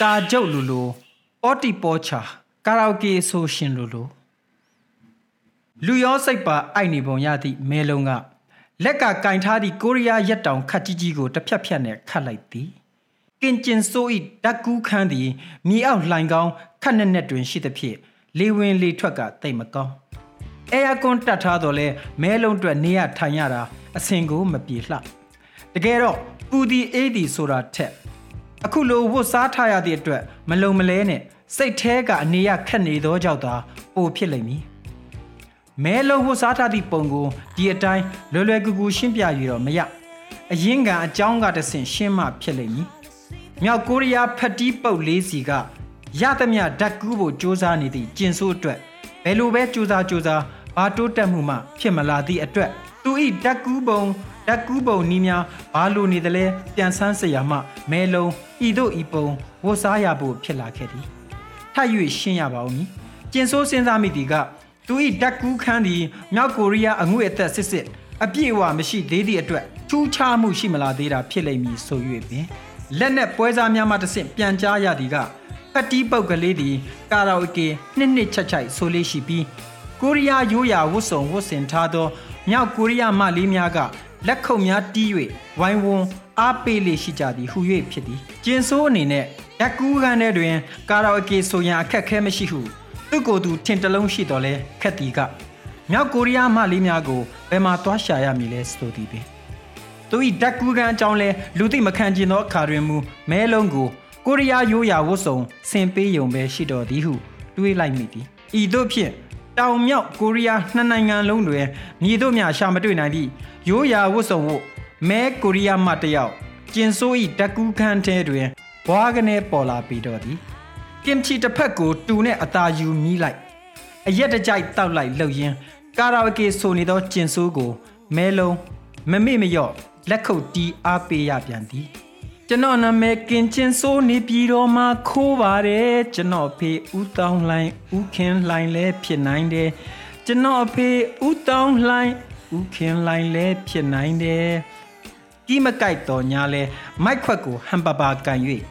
တာကြုတ်လူလူအော်တီပေါ်ချာကာရာအိုကေဆိုရှင်လူလူလူရောစိတ်ပါအိုက်နေပုံရသည့်မဲလုံးကလက်ကကင်ထားသည့်ကိုရီးယားရက်တောင်ခတ်ကြီးကြီးကိုတစ်ဖြတ်ဖြတ်နဲ့ခတ်လိုက်သည်ကင်ကျင်ဆိုဤဓာတ်ကူးခန်းသည်မြေအောက်လှိုင်ကောင်းခတ်နဲ့နဲ့တွင်ရှိသဖြင့်လေဝင်လေထွက်ကတိတ်မကောင်း အဲယာကွန်တတ်ထားတော့လဲမဲလုံးအတွက်နေရထိုင်ရတာအစင်ကိုမပြေလှတကယ်တော့ပူဒီအေးဒီဆိုတာထက်အခုလိုဝတ်စားထားရသည့်အတွက်မလုံမလဲနဲ့စိတ်แท้ကအနေရခက်နေသောကြောင့်သာပိုဖြစ်လိမ့်မည်မဲလုံးဝတ်စားထားသည့်ပုံကိုဒီအတိုင်းလွယ်လွယ်ကူကူရှင်းပြရတော့မရအရင်ကအကြောင်းကတဆင့်ရှင်းမှဖြစ်လိမ့်မည်မြောက်ကိုရီးယားဖက်တီးပုတ်လေးစီကရသမျှဓာတ်ကူးဖို့စ조사နေသည့်ကျင်ဆိုးအတွက်ဘယ်လိုပဲစ조사စ조사 ဘာတိုးတက်မှုမှဖြစ်မလာသည့်အတွက်သူဤဓာတ်ကူးပုံဓာတ်ကူးပုံနီးများဘာလိုနေသလဲပြန်ဆန်းစရာမှမဲလုံးဤတို့ဤပုံဝတ်စားရဖို့ဖြစ်လာခဲ့သည်ထပ်၍ရှင်းရပါဦးမည်ကျင်ဆိုးစဉ်းစားမိသည်ကသူဤဓာတ်ကူးခန်းသည်မြောက်ကိုရီးယားအငွေ့အသက်စစ်စစ်အပြည့်အဝမရှိသေးသည့်အတွက်ထူးခြားမှုရှိမလာသေးတာဖြစ်လိမ့်မည်ဆို၍ပင်လက်နက်ပွဲစားများမှတဆင့်ပြန်ကြားရသည်ကဖက်တီးပုတ်ကလေးသည်ကာရာအိုကေနှစ်နှစ်ချက်ချိုက်ဆိုလေးရှိပြီး ကိုရီးယားရိုးရာဝတ်စုံဝတ်ဆင်ထားသောမြောက်ကိုရီးယားမလေးများကလက်ခုပ်များတီး၍ဝိုင်းဝန်းအားပေးလေရှိကြသည်ဟု၍ဖြစ်သည်ကျင်ဆိုးအနေနဲ့ဓာတ်ကူးခန်းထဲတွင် ကာရာအိုကေဆိုရန်အခက်ခဲမရှိဟုသူ့ကိုယ်သူထင်တလုံးရှိတော်လဲခက်တီကမြောက်ကိုရီးယားမလေးများကိုဘယ်မှာသွားရှာရမည်လဲဆိုသည်ပင်သူ၏ဓာတ်ကူးခန်းအကြောင်းလဲလူသိမခံကျင်သောအခါတွင်မူမဲလုံးကိုကိုရီးယားရိုးရာဝတ်စုံဆင်ပေးယုံပဲရှိတော်သည်ဟုတွေးလိုက်မိသည်ဤသို့ဖြင့် တောင်မြောက်ကိုရီးယားနှစ်နိုင်ငံလုံးတွင်မြည်တို့များရှာမတွေ့နိုင်သည့်ရိုးရာဝတ်စုံဝတ်မဲကိုရီးယားမှတယောက်ကျင်ဆိုး၏ဓာတ်ကူးခန်းထဲတွင်ဘွားကနေပေါ်လာပြီးတော့သည်ကင်ချီတစ်ဖက်ကိုတူနဲ့အသာယူမိလိုက်အရက်တကြိုက်တောက်လိုက်လှုပ်ရင်းကာရာအိုကေဆိုနေသောကျင်ဆိုးကိုမဲလုံးမမေ့မလျော့လက်ခုပ်တီးအားပေးရပြန်သည် ကျွန်တော်နာမည်ကင်ချင်းစိုးနေပြည်တော်မှာခိုးပါတယ်ကျွန်တော်ဖေဦးတောင်းလှိုင်းဦးခင်လှိုင်းလဲဖြစ်နိုင်တယ်ကျွန်တော်အဖေဦးတောင်းလှိုင်းဦးခင်လှိုင်းလဲဖြစ်နိုင်တယ်ကြီးမကြိုက်တော်ညာလဲမိုက်ခွက်ကိုဟမ်ပါပါကန်၍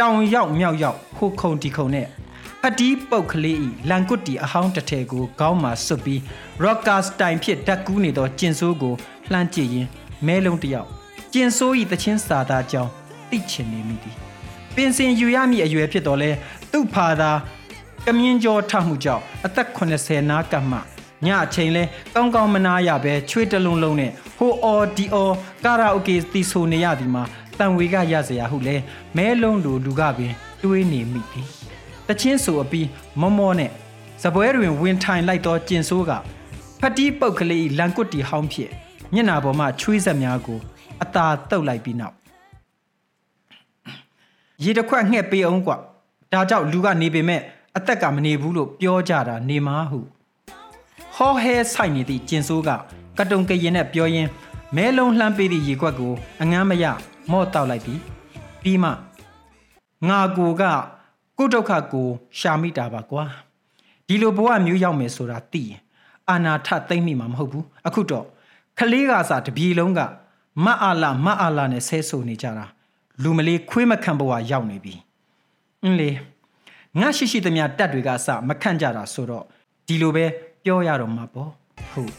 တောင်ရောက်မြောက်ရောက်ခိုးခုံတီခုံနဲ့ဖတီးပုတ်ကလေးဤလန်ကွတ်တီအဟောင်းတစ်ထည်ကိုခေါင်းမှာစွပ်ပြီးရော့ကာစတိုင်ဖြစ်ဓာတ်ကူးနေသောကျင်ဆိုးကိုလှမ်းကြည့်ရင်မဲလုံးတယောက်ကျင်ဆိုးဤတချင်းစာသားကြောင်း သိချင်နေမိသည်ပင်စင်ယူရမည့်အရွယ်ဖြစ်တော်လဲသူ့ဖာသာကမြင်းကျော်ထမှုကြောင့်အသက်80နားကမှညအချိန်လဲကောင်းကောင်းမနာရပဲချွေးတလုံးလုံးနဲ့ဟိုအော်ဒီအော်ကာရာအိုကေတီဆိုနေရသည်မှာတန်ဝေကရစရာဟုလဲမဲလုံးလိုလူကပင်တွေးနေမိသည်တချင်းဆိုအပြီးမောမောနဲ့စပွဲတွင်ဝင်ထိုင်လိုက်သောကျင်ဆိုးကဖတီးပုတ်ကလေးလန်ကွတ်တီဟောင်းဖြစ်မျက်နာပေါ်မှချွေးဆက်များကိုအသာတုပ်လိုက်ပြီးနောက် ရေတစ်ခွက်ငှက်ပေးအောင်ကွာဒါကြောင့်လူကနေပေမဲ့အသက်ကမနေဘူးလို့ပြောကြတာနေမာဟုဟောဟဲဆိုင်နေသည့်ကျင်ဆိုးကကတုံကရင်နဲ့ပြောရင်းမဲလုံးလှမ်းပေးသည့်ရေခွက်ကိုအငမ်းမရမော့တောက်လိုက်ပြီးပြီးမှငါကိုကကိုဒုက္ခကို ရှာမိတာပါကွာဒီလိုဘဝမျိုးရောက်မယ်ဆိုတာသိရင်အာနာထသိမ့်မိမှာမဟုတ်ဘူးအခုတော့ခလေးကစားတပြေလုံးကမတ်အာလာမတ်အာလာနဲ့ဆဲဆိုနေကြတာ လူမလေးခွေးမခံဘဝရောက်နေပြီအင်းလေငါရှိရှိသမျှတက်တွေကအစမခန့်ကြတာဆိုတော့ဒီလိုပဲပြောရတော့မှာပေါ့ဟုတ်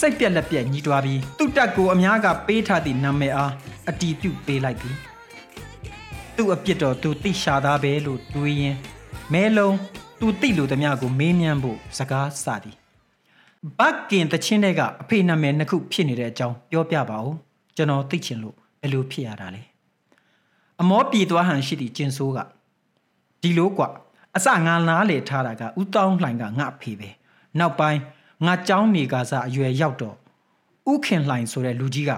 စိတ်ပြက်လက်ပြက်ညီးတွားပြီးသူ့တက်ကိုအများကပေးထားသည့်နာမည်အားအတီးပြုတ်ပေးလိုက်ပြီသူ့အပြစ်တော်သူသိရှာသားပဲလို့တွေးရင်မဲလုံးသူသိလို့သမျှကိုမေးမြန်းဖို့စကားစသည်ဘက်ကင်တချင်းတဲ့ကအဖေနာမည်နှစ်ခုဖြစ်နေတဲ့အကြောင်းပြောပြပါဦးကျွန်တော်သိချင်လို့ဘယ်လိုဖြစ်ရတာလဲ အမောပြေသွားဟန်ရှိသည့်ကျင်ဆိုးကဒီလိုကွာအစငါနားလေထားတာကဥတောင်းလှိုင်ကငါအဖေပဲနောက်ပိုင်းငါเจ้าနေကစားအရွယ်ရောက်တော့ဥခင်လှိုင်ဆိုတဲ့လူကြီးက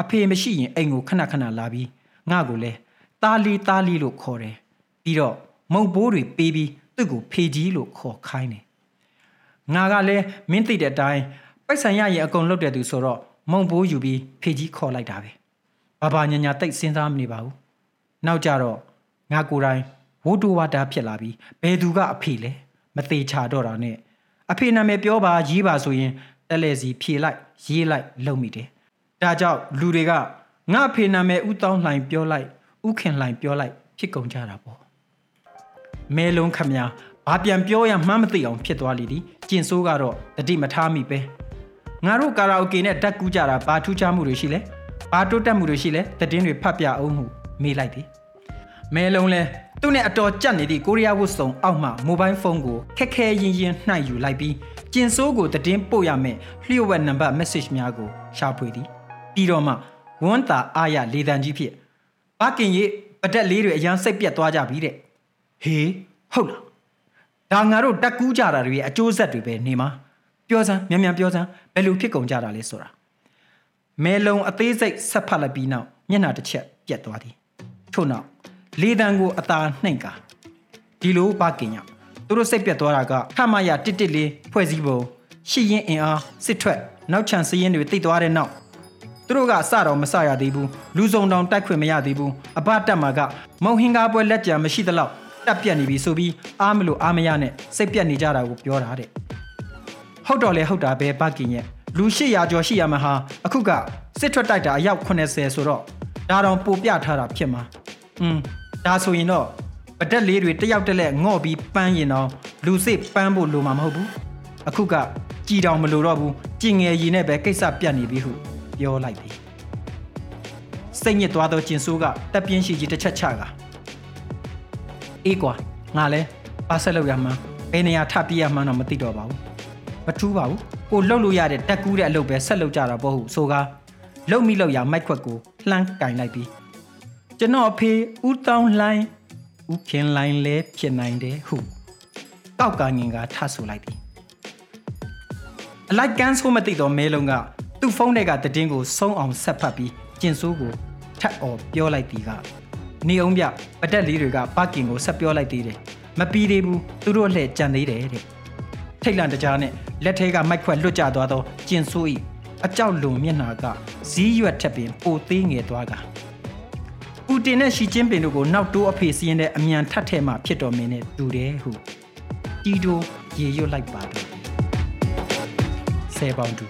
အဖေမရှိရင်အိမ်ကိုခဏခဏလာပြီးငါကိုလဲတာလီတာလီလို့ခေါ်တယ်ပြီးတော့မုံဘိုးတွေပေးပြီးသူ့ကိုဖေကြီးလို့ခေါ်ခိုင်းတယ်ငါကလည်းမင်းသိတဲ့အတိုင်းပိုက်ဆံရရင်အကုန်လုပ်တယ်သူဆိုတော့မုံဘိုးယူပြီးဖေကြီးခေါ်လိုက်တာပဲဘာဘာညာညာတိတ်စဉ်းစားမနေပါဘူး နောက်ကြတော့ငါကိုယ်တိုင်ဝိုးတိုဝါတာဖြစ်လာပြီးဘယ်သူကအဖေလဲမသေးချာတော့တာနဲ့အဖေနာမည်ပြောပါရေးပါဆိုရင်တက်လဲစီဖြေလိုက်ရေးလိုက်လုံမိတယ်ဒါကြောင့်လူတွေကငါဖေနာမယ်ဥတောင်းလှိုင်ပြောလိုက်ဥခင်လှိုင်ပြောလိုက်ဖြစ်ကုန်ကြတာပေါ့မဲလုံးခမညာဘာပြန်ပြောရမှန်းမသိအောင်ဖြစ်သွားလိဒီကျင်ဆိုးကတော့တတိမထားမိပဲငါတို့ကာရာအိုကေနဲ့တက်ကူးကြတာဘာထူးခြားမှုတွေရှိလဲဘာတိုးတက်မှုတွေရှိလဲတည်င်းတွေဖတ်ပြအောင်ဟု မေးလိုက်သည်မဲလုံးလဲသူ့နဲ့အတော်ကြက်နေသည့်ကိုရီးယားဝတ်စုံအောက်မှမိုဘိုင်းဖုန်းကိုခက်ခဲရင်ရင်နှိုက်ယူလိုက်ပြီးကျင်ဆိုးကိုတည်င်းပို့ရမယ်လျှို့ဝှက်နံပါတ် message များကိုရှာဖွေသည်ပြီးတော့မှဝွန်းတာအားရလေတံကြီးဖြစ်ဘာကင်ရဲ့ပတက်လေးတွေအရန်စိတ်ပြက်သွားကြပြီတဲ့ဟေးဟုတ်လားဒါငါတို့တက်ကူးကြတာတွေရဲ့အကျိုးဆက်တွေပဲနေမှာပြောစမ်းမြန်မြန်ပြောစမ်းဘယ်လိုဖြစ်ကုန်ကြတာလဲဆိုတာမဲလုံးအသေးစိတ်ဆက်ဖတ်လိုက်ပြီးနောက်မျက်နှာတစ်ချက်ပြက်သွားသည် ထို့နောက်လေတံကိုအသာနှိမ်ကာဒီလိုဘာကင်ညသူတို့စိတ်ပြက်သွားတာကခမရတစ်တစ်လေးဖွဲ့စည်းပုံရှစ်ရင်အင်အားစစ်ထွက်နောက်ချန်စည်ရင်တွေတိတ်သွားတဲ့နောက်သူတို့ကစတော့မစရသေးဘူးလူစုံတောင်တိုက်ခွင့်မရသေးဘူးအဘတက်မှာကမုံဟင်္ကာပွဲလက်ကြံမရှိသလောက်တက်ပြက်နေပြီဆိုပြီးအားမလို့အားမရနဲ့စိတ်ပြက်နေကြတာကိုပြောတာတဲ့ဟုတ်တော့လေဟုတ်တာပဲဘကင်ရဲ့လူ800ကျော်ရှိရမှာဟာအခုကစစ်ထွက်တိုက်တာအယောက်80ဆိုတော့ဒါတော့ပိုပြထားတာဖြစ်မှာ อืมဒါဆိုရင်တော့ပတက်လေးတွေတယောက်တက်လက်ငော့ပြီးပန်းရင်တော့လူစစ်ပန်းဖို့လိုမှာမဟုတ်ဘူးအခုကကြည်တောင်မလိုတော့ဘူးကြင်ငယ်ရည်နဲ့ပဲကိစ္စပြတ်နေပြီဟုပြောလိုက်သည်စိတ်ညစ်သွားသောကျင်ဆိုးကတက်ပြင်းရှိကြီးတစ်ချက်ချကအေးကွာငါလဲပါဆက်လောက်ရမှန်းဘယ်နေရာထပ်ပြရမှန်းတော့မသိတော့ပါဘူးမထူးပါဘူးကိုလှုပ်လို့ရတဲ့တက်ကူးတဲ့အလုပ်ပဲဆက်လုပ်ကြတာပေါ့ဟုဆိုကားလှုပ်မိလောက်ရမိုက်ခွက်ကိုလှမ်းကင်လိုက်ပြီး ကျွန်တော်အဖေဦးတောင်းလိုင်းဦးခင်လိုင်းလဲဖြစ်နိုင်တယ်ဟုကောက်ကငင်ကထဆူလိုက်သည်အလိုက်ကန်းဆိုးမသိတော့မဲလုံးကသူ့ဖုန်းထဲကတည်င်းကိုဆုံးအောင်ဆက်ဖတ်ပြီးကျင်ဆိုးကိုထပ်အော်ပြောလိုက်သည်ကနေအောင်ပြပတက်လေးတွေကပါကင်ကိုဆက်ပြောလိုက်သေးတယ်မပြီးသေးဘူးသူတို့လှည့်ကြံသေးတယ်တဲ့ထိတ်လန့်တကြားနဲ့လက်ထဲကမိုက်ခွက်လွတ်ကျသွားသောကျင်ဆိုး၏အကြောက်လွန်မျက်နှာကဇီးရွက်ထက်ပင်ပိုသေးငယ်သွားက ပူတင်နဲ့ရှီကျင်းပင်တို့ကိုနောက်တိုးအဖေစီရင်တဲ့အမြန်ထတ်ထဲမှဖြစ်တော်မင်းနဲ့တူတယ်ဟုတီတိုရေရွတ်လိုက်ပါတော့ဆယ်ပေါင်တူ